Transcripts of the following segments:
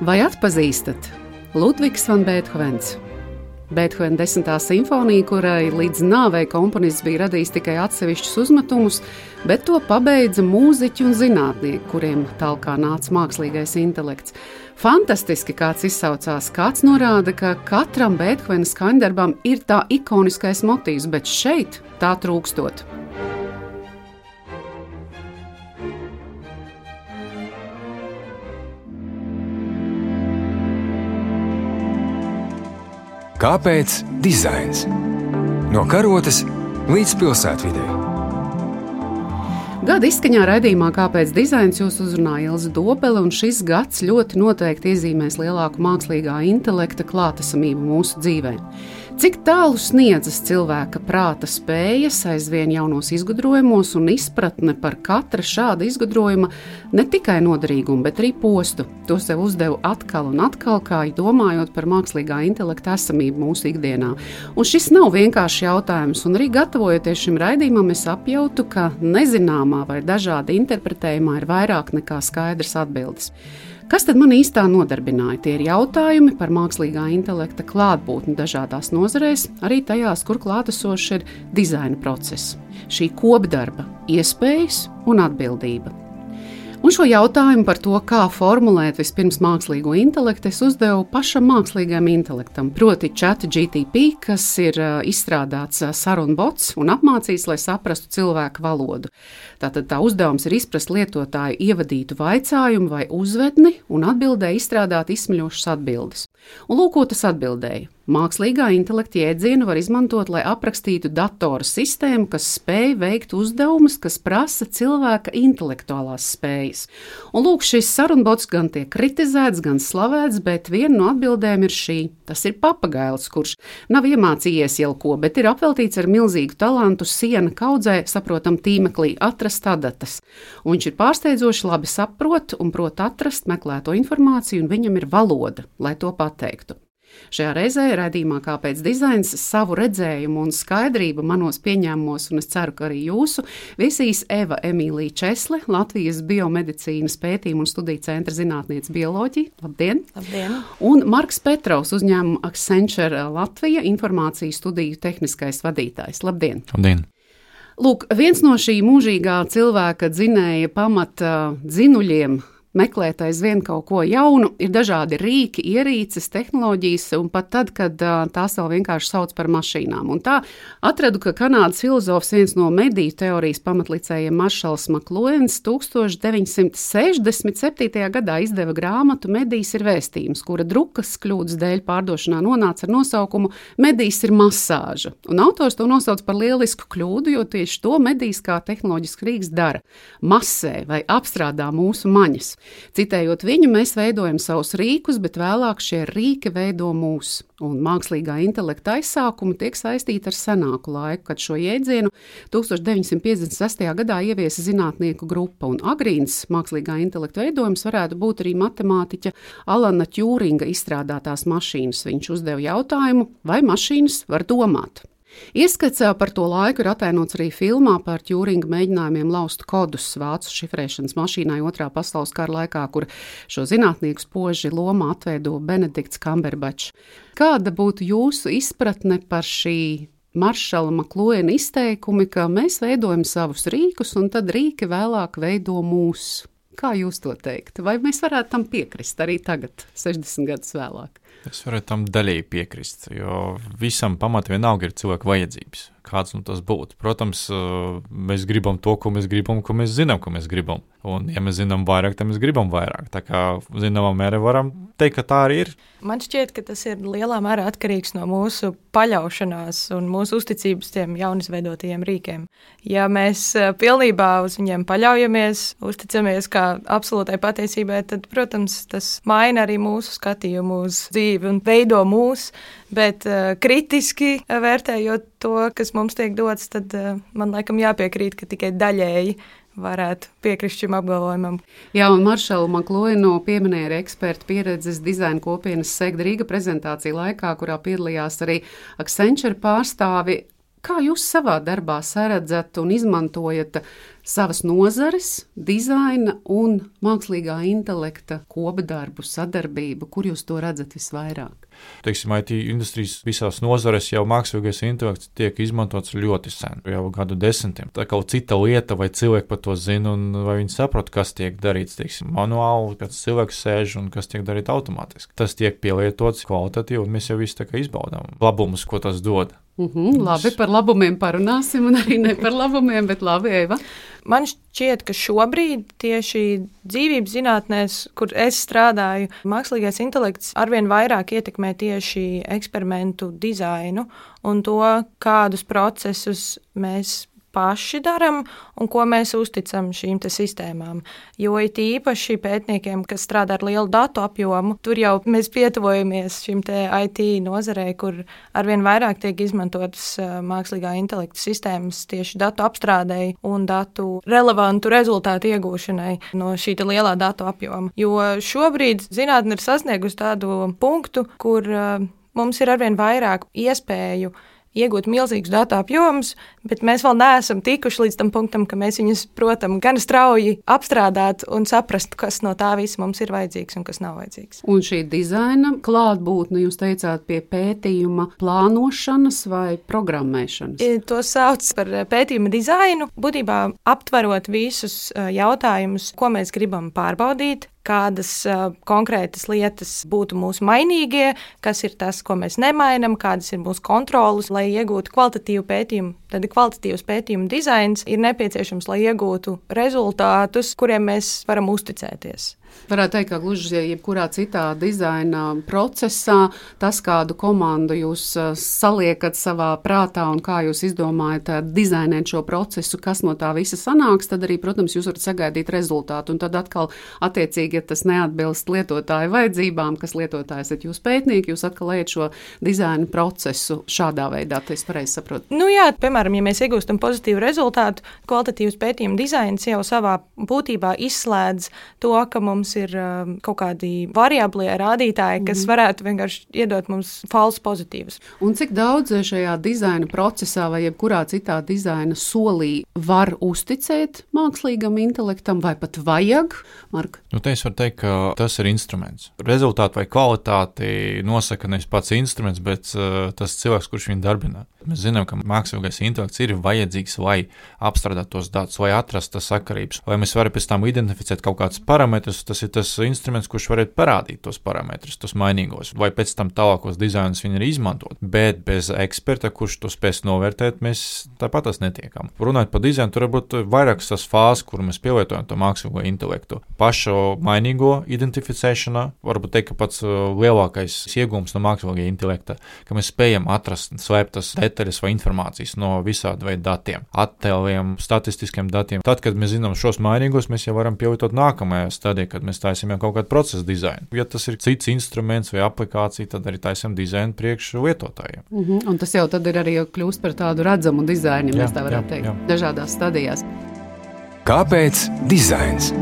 Vai atpazīstat Ludvigs van Beethovens? Beethovena desmitā simfonija, kurai līdz nāvei komponists bija radījis tikai atsevišķus uzmetumus, bet to pabeidza mūziķi un zinātnieki, kuriem talkā nāca mākslīgais intelekts. Fantastiski kāds izsaucās, kāds norāda, ka katram Beethovena skaņdarbam ir tā ikoniskais motīvs, bet šeit tā trūkstot. Kāpēc dizains? No karotes līdz pilsētvidē. Gada izskaņā raidījumā Kāpēc dizains jūs uzrunāja Ilza Dobele, un šis gads ļoti noteikti iezīmēs lielāku mākslīgā intelekta klātesamību mūsu dzīvēm. Cik tālu sniedzas cilvēka prāta spējas aizvien jaunos izgudrojumos un izpratne par katra šāda izgudrojuma ne tikai noderīgumu, bet arī postu. To sev uzdevu atkal un atkal, kā domājot par mākslīgā intelekta esamību mūsu ikdienā. Un šis nav vienkāršs jautājums, un arī gatavojoties šim raidījumam, es apjautu, ka nezināmā vai dažādi interpretējumā ir vairāk nekā skaidrs atbildes. Kas tad man īstā nodarbināja? Tie ir jautājumi par mākslīgā intelekta klātbūtni dažādās nozarēs, arī tajās, kur klātesošs ir dizaina process. Šī kopdarba, iespējas un atbildība. Un šo jautājumu par to, kā formulēt vispirms mākslīgo intelektu, es uzdevu pašam mākslīgajam intelektam, proti, ChatGTP, kas ir izstrādāts sarunu bots un apmācīts, lai saprastu cilvēku valodu. Tātad tā uzdevums ir izprast lietotāju ievadītu vaicājumu vai uzvedni un atbildē izstrādāt izsmeļošas atbildes. Un lūk, ko tas atbildēja. Mākslīgā intelekta jēdzienu var izmantot, lai aprakstītu datoru sistēmu, kas spēj veikt uzdevumus, kas prasa cilvēka intelektuālās spējas. Un lūk, šis sarunbots gan tiek kritizēts, gan slavēts, bet viena no atbildēm ir šī. Tas ir papagails, kurš nav iemācījies jau ko, bet ir apveltīts ar milzīgu talantu siena kaudzē, saprotam, tīmeklī atrast adatas. Un viņš ir pārsteidzoši labi saprot un prot atrast meklēto informāciju, un viņam ir valoda, lai to pateiktu. Šajā reizē raidījumā Kāpēc dizains savu redzējumu un skaidrību manos pieņēmumos, un es ceru, ka arī jūsu, visīs Eva Emīlija Česle, Latvijas biomedicīnas pētījuma un studiju centra zinātniece bioloģija. Labdien! Labdien! Un Marks Petrovs uzņēmuma Accenture Latvija informācijas studiju tehniskais vadītājs. Labdien! Labdien! Lūk, viens no šī mūžīgā cilvēka dzinēja pamata dzinuļiem meklēt aizvien kaut ko jaunu. Ir dažādi rīki, ierīces, tehnoloģijas, un pat tad, kad tās vēl vienkārši sauc par mašīnām. Un tā atradu, ka Kanādas filozofs viens no mediju teorijas pamatlicējiem Maršals Maklojens 1967. gadā izdeva grāmatu Medijas ir vēstījums, kura drukas kļūdas dēļ pārdošanā nonāca ar nosaukumu Medijas ir masāža. Un autors to nosauc par lielisku kļūdu, jo tieši to medijas kā tehnoloģisks rīks dara - masē vai apstrādā mūsu maņas. Citējot viņu, mēs veidojam savus rīkus, bet vēlāk šie rīki veido mūs. Un mākslīgā intelekta aizsākumi tiek saistīti ar senāku laiku, kad šo jēdzienu 1956. gadā ieviesa zinātnieku grupa, agrīns mākslīgā intelekta veidojums varētu būt arī matemātiķa Alana Tjūringa izstrādātās mašīnas. Viņš uzdeva jautājumu, vai mašīnas var domāt. Ieskats par to laiku ir attēlots arī filmā par Tjūringa mēģinājumiem laust kodus vācu šifrēšanas mašīnai Otrā pasaules kara laikā, kur šo zinātnieku spoži lomā atveido Benedikts Kamberbačs. Kāda būtu jūsu izpratne par šī Maršala Maklojena izteikumi, ka mēs veidojam savus rīkus, un tad rīki vēlāk veido mūsu. Kā jūs to teikt? Vai mēs varētu tam piekrist arī tagad, 60 gadus vēlāk? Es varu tam daļēji piekrist, jo visam pamatam vienalga ir cilvēka vajadzības. Kāds nu tas būtu? Protams, mēs gribam to, ko mēs gribam, ko mēs zinām, ko mēs gribam. Un, ja mēs zinām vairāk, tad mēs gribam vairāk. Tā kā zināmā mērā varam teikt, ka tā arī ir. Man šķiet, ka tas ir lielā mērā atkarīgs no mūsu paļaušanās un mūsu uzticības tiem jaunisveidotajiem rīkiem. Ja mēs pilnībā uz viņiem paļaujamies, uzticamies kā absolūtai patiesībai, tad, protams, tas maina arī mūsu skatījumu uz dzīvi un veido mūsu. Bet uh, kritiski vērtējot to, kas mums tiek dots, tad uh, man laikam jāpiekrīt, ka tikai daļēji varētu piekrist šim apgalvojumam. Jā, un Maršala Maklojino pieminēja eksperta pieredzes dizaina kopienas Segda Rīga prezentāciju laikā, kurā piedalījās arī Accenture pārstāvi. Kā jūs savā darbā saredzat un izmantojat savas nozares, dizaina un mākslīgā intelekta kopdarbu, sadarbību? Kur jūs to redzat visvairāk? Teiksim, IT industrijas visās nozarēs jau mākslīgais intelekts tiek izmantots ļoti sen, jau gadu desmitiem. Tā kā cita lieta, vai cilvēki par to zina, un vai viņi saprot, kas tiek darīts, teiksim, manuāli, kāds cilvēks sēž un kas tiek darīts automātiski. Tas tiek pielietots kvalitatīvi, un mēs jau visi tā kā izbaudām labumus, ko tas dod. Mhm, -huh, labi, par labumiem parunāsim, un arī ne par labumiem, bet labi, Eva. Man šķiet, ka šobrīd tieši dzīvības zinātnēs, kur es strādāju, mākslīgais intelekts arvien vairāk ietekmē tieši eksperimentu dizainu un to, kādus procesus mēs paši darām un ko mēs uzticam šīm sistēmām. Jo it īpaši pētniekiem, kas strādā ar lielu datu apjomu, tur jau mēs pietuvojamies šim IT nozarei, kur arvien vairāk tiek izmantotas mākslīgā intelekta sistēmas tieši datu apstrādēji un datu relevantu rezultātu iegūšanai no šī lielā datu apjoma. Jo šobrīd zinātne ir sasniegusi tādu punktu, kur mums ir arvien vairāk iespēju iegūt milzīgus datu apjomus, bet mēs vēl neesam tikuši līdz tam punktam, ka mēs viņus protam gan strauji apstrādāt un saprast, kas no tā visa mums ir vajadzīgs un kas nav vajadzīgs. Un šī dizaina klātbūtne, jūs teicāt, pie pētījuma plānošanas vai programmēšanas? To sauc par pētījuma dizainu, būtībā aptverot visus jautājumus, ko mēs gribam pārbaudīt, kādas uh, konkrētas lietas būtu mūsu mainīgie, kas ir tas, ko mēs nemainām, kādas ir mūsu kontrolas, lai iegūtu kvalitatīvu pētījumu. Tad kvalitatīvs pētījuma dizains ir nepieciešams, lai iegūtu rezultātus, kuriem mēs varam uzticēties. Varētu teikt, ka gluži jebkurā citā dizaina procesā, tas, kādu komandu jūs saliekat savā prātā un kā jūs izdomājat dizainēt šo procesu, kas no tā visa sanāks, tad arī, protams, jūs varat sagaidīt rezultātu. Un tad atkal, attiecīgi, ja tas neatbilst lietotāju vajadzībām, kas lietotājs ir jūs pētnieki, jūs atkal ejat šo dizaina procesu šādā veidā, tas pareizi saprotu. Nu jā, piemēram, ja mēs iegūstam pozitīvu rezultātu, kvalitatīvs pētījuma dizains jau savā būtībā izslēdz to, ka mums mums ir um, kaut kādi variablie rādītāji, kas mm -hmm. varētu vienkārši iedot mums falsus pozitīvus. Un cik daudz šajā dizaina procesā vai jebkurā citā dizaina solī var uzticēt mākslīgam intelektam, vai pat vajag? Mark? Nu, te es varu teikt, ka tas ir instruments. Rezultātu vai kvalitāti nosaka nevis pats instruments, bet uh, tas cilvēks, kurš viņu darbina. Mēs zinām, ka mākslīgais intelekts ir vajadzīgs, lai apstrādātu tos datus, lai atrastu sakarības, lai mēs varētu pēc tam identificēt kaut kādus parametrus tas ir tas instruments, kurš varētu parādīt tos parametrus, tos mainīgos, vai pēc tam tālākos dizainus viņi arī izmantot. Bet bez eksperta, kurš to spēs novērtēt, mēs tāpat tas netiekam. Runājot par dizainu, tur var būt vairākas tās fāzes, kur mēs pielietojam to mākslīgo intelektu. Pašu mainīgo identificēšanā, varbūt teikt, pats uh, lielākais iegūms no mākslīgā intelekta, ka mēs spējam atrast slēptas detaļas vai informācijas no visādi veidu datiem, attēliem, statistiskiem datiem. Tad, kad mēs zinām šos mainīgos, mēs jau varam pielietot nākamajā stadijā, kad mēs taisām jau kaut kādu procesu dizainu. Ja tas ir cits instruments vai aplikācija, tad arī taisām dizainu priekš lietotājiem. Mm -hmm. Un tas jau tad ir arī kļūst par tādu redzamu dizainu, ja mēs tā varētu jā, teikt, jā. dažādās stadijās. Kāpēc dizains?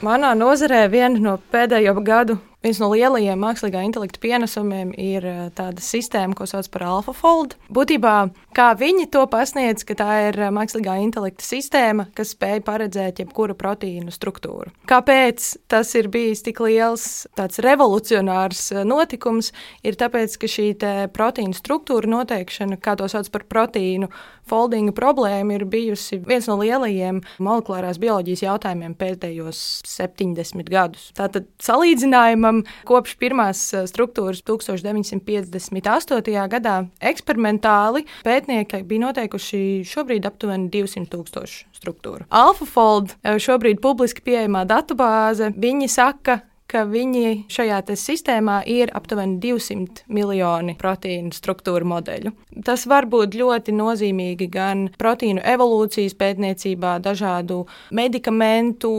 Manā nozarē viena no pēdējo gadu Viens no lielajiem mākslīgā intelekta pienesumiem ir eh, tāda sistēma, ko sauc par AlphaFold. Būtībā, kā viņi to pasniedz, ka tā ir eh, mākslīgā intelekta sistēma, kas spēj paredzēt jebkuru proteīnu struktūru. Kāpēc tas ir bijis tik liels, tāds revolucionārs eh, notikums, ir tāpēc, ka šī proteīna struktūra noteikšana, kā to sauc par proteīnu foldinga problēmu, ir bijusi viens no lielajiem molekulārās bioloģijas jautājumiem pēdējos 70 gadus. Tātad salīdzinājumā piemēram, kopš pirmās eh, struktūras 1958. gadā eksperimentāli pētnieki bija noteikuši šobrīd aptuveni 200 tūkstošu struktūru. AlphaFold eh, šobrīd publiski pieejamā datubāze, viņi saka, ka viņi šajā sistēmā ir aptuveni 200 miljoni proteīnu struktūru modeļu. Tas var būt ļoti nozīmīgi gan proteīnu evolūcijas pētniecībā, dažādu medikamentu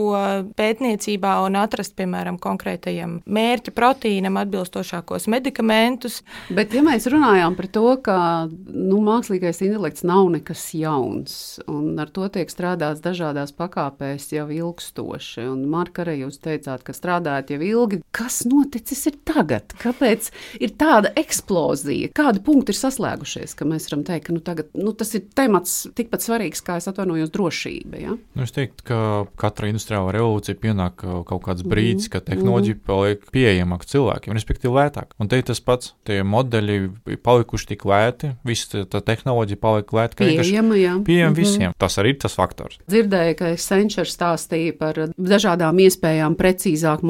pētniecībā un atrast, piemēram, konkrētajam mērķa proteīnam atbilstošākos medikamentus. Bet, ja mēs runājām par to, ka nu, mākslīgais intelekts nav nekas jauns, un ar to tiek strādāts dažādās pakāpēs jau ilgstoši, un Marka, arī jūs teicāt, ka strādājat jau ilgi, kas noticis ir tagad? Kāpēc ir tāda eksplozija? Kādi punkti ir saslēgušies, ka mēs varam teikt, ka nu, tagad, nu, tas ir temats tikpat svarīgs, kā es atvainojos drošība? Ja? Nu, es teiktu, ka katra industriālā revolūcija pienāk kaut kāds brīdis, mm. kad tehnoloģija mm. paliek pieejamāka cilvēkiem, respektīvi lētāk. Un te ir tas pats, tie modeļi palikuši tik lēti, visa tā tehnoloģija paliek lēta, ka pieejama, jā. pieejama mm -hmm. visiem. Tas arī ir tas faktors. Dzirdēju, ka Accenture stāstīja par dažādām iespējām precīzāk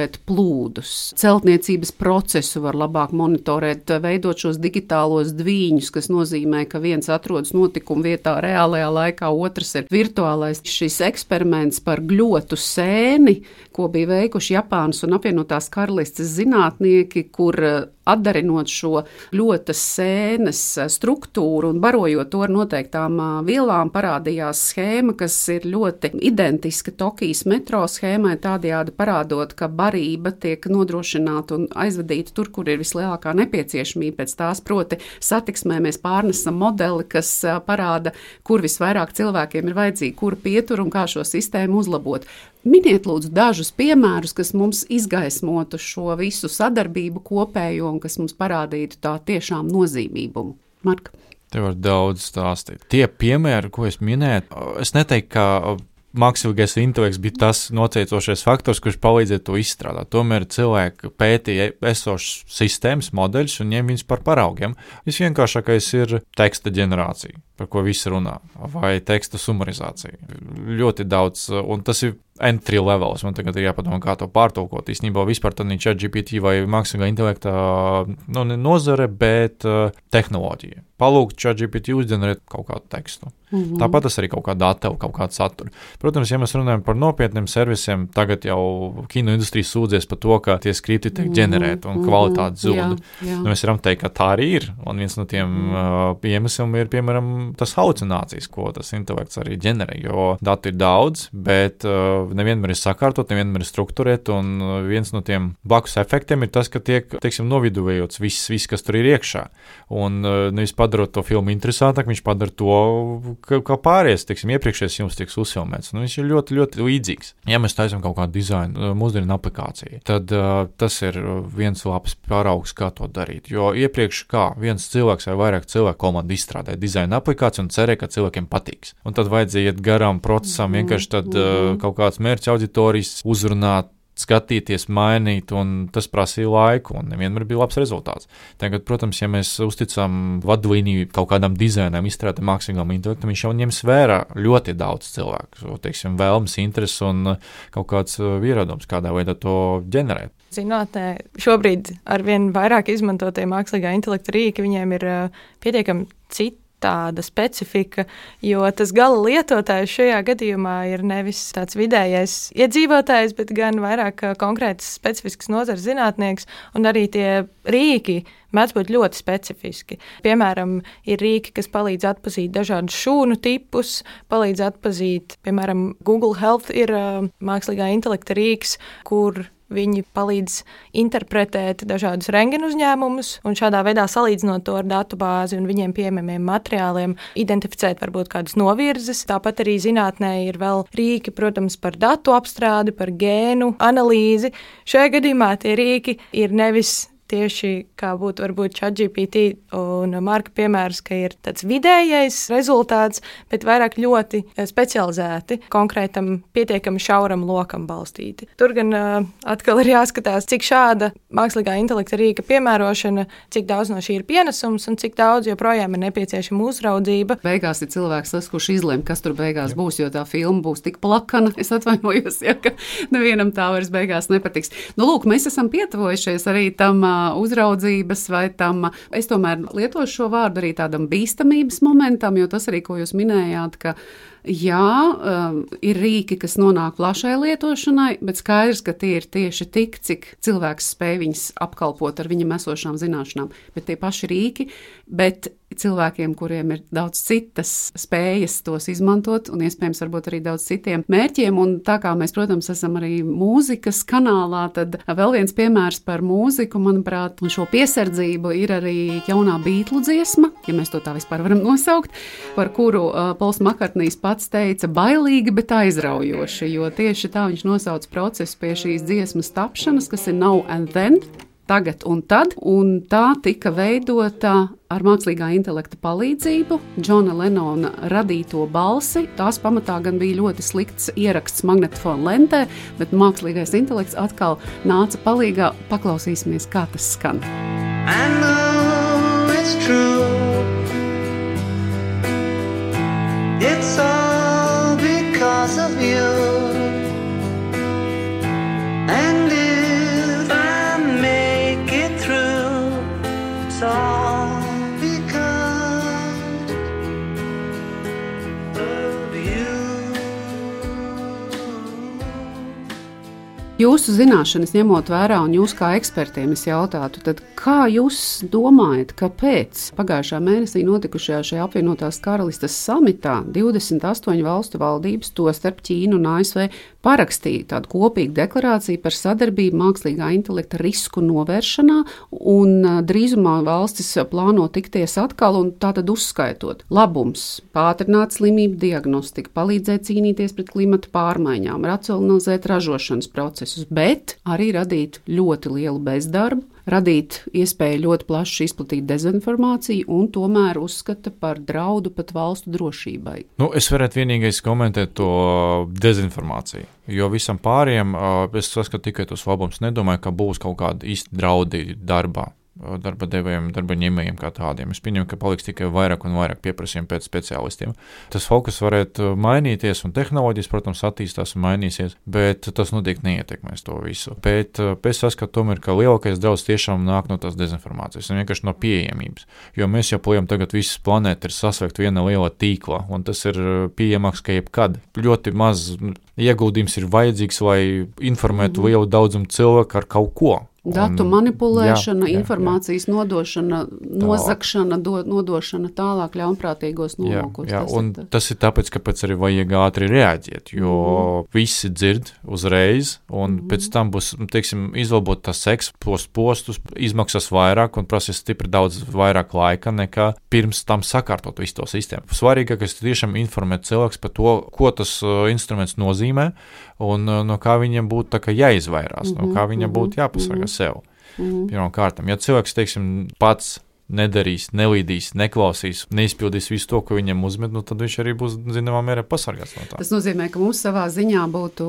monitorēt plūdus. Celtniecības procesu var labāk monitorēt, veidot šos digitālos dviņus, kas nozīmē, ka viens atrodas notikuma vietā reālajā laikā, otrs ir virtuālais. Šis eksperiments par gļotu sēni, ko bija veikuši Japānas un apvienotās karalistes zinātnieki, kur atdarinot šo ļoti sēnes struktūru un barojot to ar noteiktām vielām, parādījās schēma, kas ir ļoti identiska Tokijas metro schēmai, tādējādi parādot, ka barība tiek nodrošināta un aizvadīta tur, kur ir vislielākā nepieciešamība pēc tās. Proti, satiksmē mēs pārnesam modeli, kas parāda, kur visvairāk cilvēkiem ir vajadzīga, kura pietur un kā šo sistēmu uzlabot. Miniet, lūdzu, dažus piemērus, kas mums izgaismotu šo visu sadarbību kopējo un kas mums parādītu tā tiešām nozīmību. Marka. Te var daudz stāstīt. Tie piemēri, ko es minēju, es neteiktu, ka mākslīgais intelekts bija tas noteicošais faktors, kurš palīdzēja to izstrādāt. Tomēr cilvēki pētīja esošas sistēmas modeļus un ņem viņus par paraugiem. Visvienkāršākais ir teksta ģenerācija, par ko visi runā, vai teksta sumarizācija. Ļoti daudz, un tas ir entry levels. Man tagad ir jāpadomā, kā to pārtulkot. Īsnībā vispār tā ir GPT vai mākslīgā intelekta nu, nozare, bet uh, tehnoloģija. Palūgt ChatGPT uzģenerēt kaut kādu tekstu. Mm -hmm. Tāpat tas arī kaut kāda attēlu, kaut kādu saturu. Protams, ja mēs runājam par nopietniem servisiem, tagad jau kino industrija sūdzies par to, ka tie skripti tiek mm -hmm. ģenerēti un kvalitāte zūd. Jā, jā. Nu, mēs varam teikt, ka tā arī ir. Un viens no tiem mm -hmm. uh, iemesliem ir, piemēram, tas halucinācijas, ko tas intelekts arī ģenerē. Jo datu ir daudz, bet uh, nevienmēr ir sakārtot, nevienmēr ir strukturēt, un uh, viens no tiem blakus efektiem ir tas, ka tiek, teiksim, noviduvējots viss, viss, kas tur ir iekšā. Un uh, nevis padarot to filmu interesantāk, viņš padara to, ka, kā pārējais, teiksim, iepriekšējais filmas tiks uzfilmēts. Nu, viņš ir ļoti, ļoti līdzīgs. Ja mēs taisām kaut kādu dizainu, uh, mūsdienu aplikāciju, tad uh, tas ir viens labs paraugs, kā to darīt. Jo iepriekš kā viens cilvēks vai vairāk cilvēku komanda izstrādāja dizaina aplikāciju un cerēja, ka cilvēkiem patiks. Un tad vajadzēja iet garām procesam, vienkārši tad uh, kaut kāds mērķa auditorijas uzrunāt, skatīties, mainīt, un tas prasīja laiku, un nevienmēr bija labs rezultāts. Tagad, protams, ja mēs uzticam vadlīniju kaut kādam dizainam, izstrādātam mākslīgam intelektam, viņš jau ņems vērā ļoti daudz cilvēku, teiksim, vēlmes, intereses un kaut kāds ieradums, kādā veidā to ģenerēt. Zinātnē šobrīd ar vien vairāk izmantotie mākslīgā intelekta rīki, viņiem ir pietiekami citi tāda specifika, jo tas gala lietotājs šajā gadījumā ir nevis tāds vidējais iedzīvotājs, bet gan vairāk konkrēts specifisks nozars zinātnieks, un arī tie rīki mēdz būt ļoti specifiski. Piemēram, ir rīki, kas palīdz atpazīt dažādus šūnu tipus, palīdz atpazīt, piemēram, Google Health ir uh, mākslīgā intelekta rīks, kur Viņi palīdz interpretēt dažādus rengenu uzņēmumus un šādā veidā salīdzinot to ar datu bāzi un viņiem pieejamiem materiāliem, identificēt varbūt kādas novirzes. Tāpat arī zinātnē ir vēl rīki, protams, par datu apstrādi, par gēnu analīzi. Šajā gadījumā tie rīki ir nevis tieši kā būtu varbūt ChatGPT un Marka piemērs, ka ir tāds vidējais rezultāts, bet vairāk ļoti eh, specializēti, konkrētam, pietiekami šauram lokam balstīti. Tur gan uh, atkal ir jāskatās, cik šāda mākslīgā intelekta rīka piemērošana, cik daudz no šī ir pienesums un cik daudz joprojām ir nepieciešama uzraudzība. Beigās ir cilvēks, tas, kurš izlemj, kas tur beigās būs, jo tā filma būs tik plakana. Es atvainojos, ja, ka nevienam tā vairs beigās nepatiks. Nu, lūk, mēs esam pietuvojušies arī tam uh, uzraudzības vai tam. Es tomēr lietošu šo vārdu arī tādam bīstamības momentam, jo tas arī, ko jūs minējāt, ka Jā, um, ir rīki, kas nonāk plašai lietošanai, bet skaidrs, ka tie ir tieši tik, cik cilvēks spēj viņus apkalpot ar viņam esošām zināšanām. Bet tie paši rīki, bet cilvēkiem, kuriem ir daudz citas spējas tos izmantot, un iespējams arī daudz citiem mērķiem. Un tā kā mēs, protams, esam arī mūzikas kanālā, tad vēl viens piemērs par mūziku, manuprāt, un šo piesardzību ir arī jaunā beiglu dziesma, ja mēs to tā vispār varam nosaukt, par kuru uh, Pols Makartnīs pats teica bailīgi, bet aizraujoši, jo tieši tā viņš nosauc procesu pie šīs dziesmas tapšanas, kas ir Now and Then tagad un tad, un tā tika veidota ar mākslīgā intelekta palīdzību, Džona Lenona radīto balsi. Tās pamatā gan bija ļoti slikts ieraksts magnetofona lentē, bet mākslīgais intelekts atkal nāca palīdzīgā. Paklausīsimies, kā tas skan. It's. It's all because of you. Jūsu zināšanas ņemot vērā, un jūs kā ekspertiem es jautātu, tad kā jūs domājat, kāpēc pagājušā mēnesī notikušajā šajā apvienotās karalistes samitā 28 valstu valdības, tostarp Ķīnu un ASV, parakstīja tādu kopīgu deklarāciju par sadarbību mākslīgā intelekta risku novēršanā, un drīzumā valstis plāno tikties atkal, un tātad uzskaitot. Labums, pātrināt slimību diagnostiku, palīdzēt cīnīties pret klimata pārmaiņām, racionalizēt ražošanas procesu procesus, bet arī radīt ļoti lielu bezdarbu, radīt iespēju ļoti plaši izplatīt dezinformāciju un tomēr uzskata par draudu pat valstu drošībai. Nu, es varētu vienīgais komentēt to dezinformāciju. Jo visam pārējiem es saskatu tikai tos labumus. Nedomāju, ka būs kaut kādi īsti draudi darbā darba devējiem, darba ņēmējiem kā tādiem. Es pieņemu, ka paliks tikai vairāk un vairāk pieprasījumu pēc speciālistiem. Tas fokus varētu mainīties, un tehnoloģijas, protams, attīstās un mainīsies, bet tas noteikti neietekmēs to visu. Bet es saskatu, tomēr, ka lielākais draudz tiešām nāk no tās dezinformācijas un vienkārši no pieejamības. Jo mēs joprojām tagad visas planēta ir sasveikt viena liela tīkla, un tas ir pieejamāks kā jebkad. Ļoti maz ieguldījums ir vajadzīgs, lai informētu mm. lielu daudzumu cilvēku ar kaut ko. Datu manipulēšana, jā, jā, informācijas jā. nodošana, nozagšana, do, nodošana tālāk ļaunprātīgos nolūkos. Jā, jā, tas, un ir tas ir tāpēc, ka arī vajag ātri reaģēt, jo mm. visi dzird uzreiz, un mm. pēc tam būs, nu, teiksim, izlabot tas seks, post postus, izmaksas vairāk un prasīs stipri daudz vairāk laika nekā pirms tam sakārtot visu to sistēmu. Svarīgākais ir tiešām informēt cilvēks par to, ko tas uh, instruments nozīmē, un uh, no kā viņam būtu jāizvairās, mm -hmm, no kā viņam būtu mhm, jāpasargā mm -hmm. sev. Mm -hmm. Pirmkārt, ja cilvēks, teiksim, pats nedarīs, nelīdīs, neklausīs, neizpildīs visu to, ko viņam uzmet, nu, tad viņš arī būs zināmā mērā pasargāts no tā. Tas nozīmē, ka mums savā ziņā būtu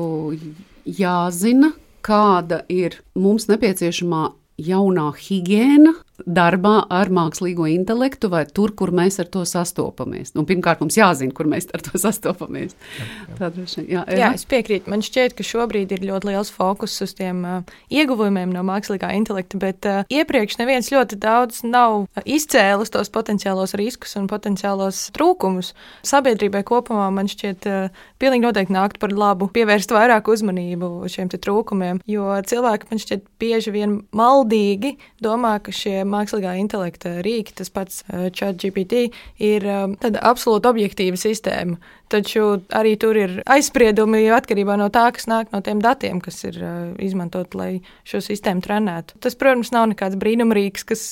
jāzina, kāda ir mums nepieciešamā jaunā higiēna darbā ar mākslīgo intelektu vai tur, kur mēs ar to sastopamies. Nu, pirmkārt, mums jāzina, kur mēs ar to sastopamies. Jā, jā. Tā droši, jā, jā, es piekrītu. Man šķiet, ka šobrīd ir ļoti liels fokus uz tiem uh, ieguvumiem no mākslīgā intelekta, bet uh, iepriekš neviens ļoti daudz nav izcēlis tos potenciālos riskus un potenciālos trūkumus. Sabiedrībai kopumā man šķiet, uh, pilnīgi noteikti nākt par labu pievērst vairāk uzmanību šiem trūkumiem, jo cilvēki man šķiet bieži vien maldīgi domā, ka šie mākslīgā intelekta rīki, tas pats uh, ChatGPT, ir um, tāda absolūti objektīva sistēma. Taču arī tur ir aizspriedumi atkarībā no tā, kas nāk no tiem datiem, kas ir uh, izmantot, lai šo sistēmu trenētu. Tas, protams, nav nekāds brīnumrīks, kas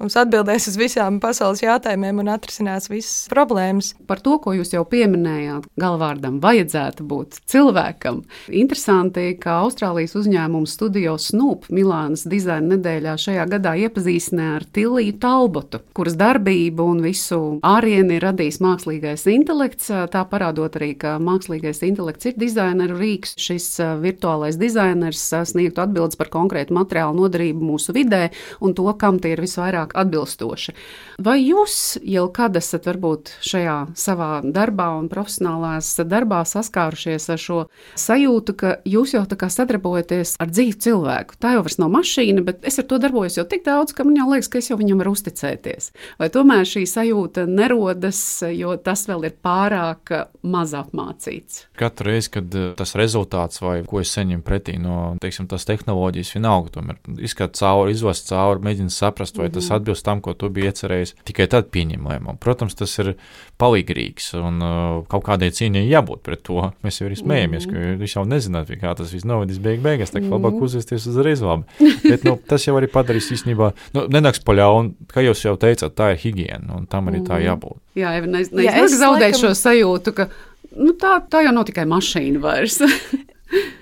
mums atbildēs uz visām pasaules jautājumiem un atrisinās visas problēmas. Par to, ko jūs jau pieminējāt, galvārdam vajadzētu būt cilvēkam. Interesanti, ka Austrālijas uzņēmums Studio Snoop Milānas dizaina nedēļā šajā gadā iepazīstināja ar Tiliju Talbotu, kuras darbību un visu ārieni ir radījis mākslīgais intelekts. Tā parādot arī, ka mākslīgais intelekts ir dizaineru rīks. Šis virtuālais dizainers sniegtu atbildes par konkrētu materiālu noderību mūsu vidē un to, kam tie ir visvairāk atbilstoši. Vai jūs jau kad esat varbūt šajā savā darbā un profesionālās darbā saskārušies ar šo sajūtu, ka jūs jau tā kā sadarbojaties ar dzīvu cilvēku? Tā jau vairs nav mašīna, bet es ar to darbojos jau tik daudz, ka man jau liekas, ka es jau viņam varu uzticēties. Vai tomēr šī sajūta nerodas, jo tas vēl ir pārāk ka maz apmācīts. Katru reizi, kad eh, tas rezultāts vai ko es saņemu pretī no teiksim, tās tehnoloģijas, vienalga, tomēr izskatās cauri, izvest cauri, mēģina saprast, vai mm -hmm. tas mhm. atbilst tam, ko tu biji iecerējis. Tikai tad pieņem lēmumu. Protams, tas ir palīgrīgs un uh, kaut kādai cīņai jābūt pret to. Mēs jau arī smējamies, mm -hmm. ka jūs jau nezināt, kā tas viss novedīs beig beigās, tā kā labāk uzvesties uzreiz labi. Bet nu, tas jau arī padarīs īstenībā, nu, nenāks paļaut, kā jūs jau teicāt, tā ir higiēna un tam arī tā mhm. jābūt. Jā, Eva, neiz, neiz, Jā, es zaudēju laikam... šo sajūtu, ka nu, tā, tā jau nav tikai mašīna vairs.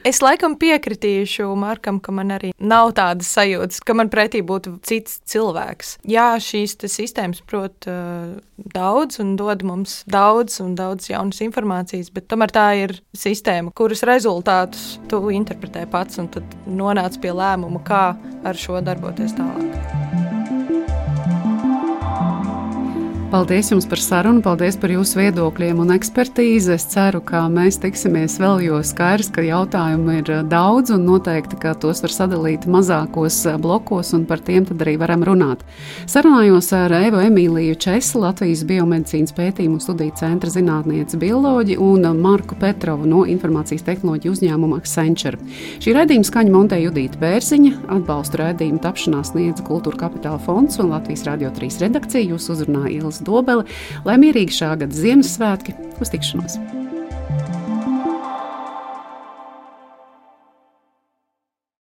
Es laikam piekritīšu Markam, ka man arī nav tādas sajūtas, ka man pretī būtu cits cilvēks. Jā, šīs sistēmas prot uh, daudz un dod mums daudz un daudz jaunas informācijas, bet tomēr tā ir sistēma, kuras rezultātus tu interpretē pats un tad nonāc pie lēmuma, kā ar šo darboties tālāk. Paldies jums par sarunu, paldies par jūsu viedokļiem un ekspertīzi. Es ceru, ka mēs tiksimies vēl, jo skaidrs, ka jautājumu ir eh, daudz un noteikti, ka tos var sadalīt mazākos eh, blokos un par tiem tad arī varam runāt. Sarunājos ar Evu Emīliju Česu, Latvijas biomedicīnas pētījumu studiju centra zinātnieci bioloģi un Marku Petrovu no informācijas tehnoloģiju uzņēmuma Accenture. Šī raidījuma skaņa montē Judīta Bērziņa, atbalstu raidījumu tapšanā sniedza Kultūra Kapitāla fonds un Latvijas Radio 3 redakcija. Jūs uzrunāja Ilza Dobele, lai mierīgi šā gada Ziemassvētki uz tikšanos!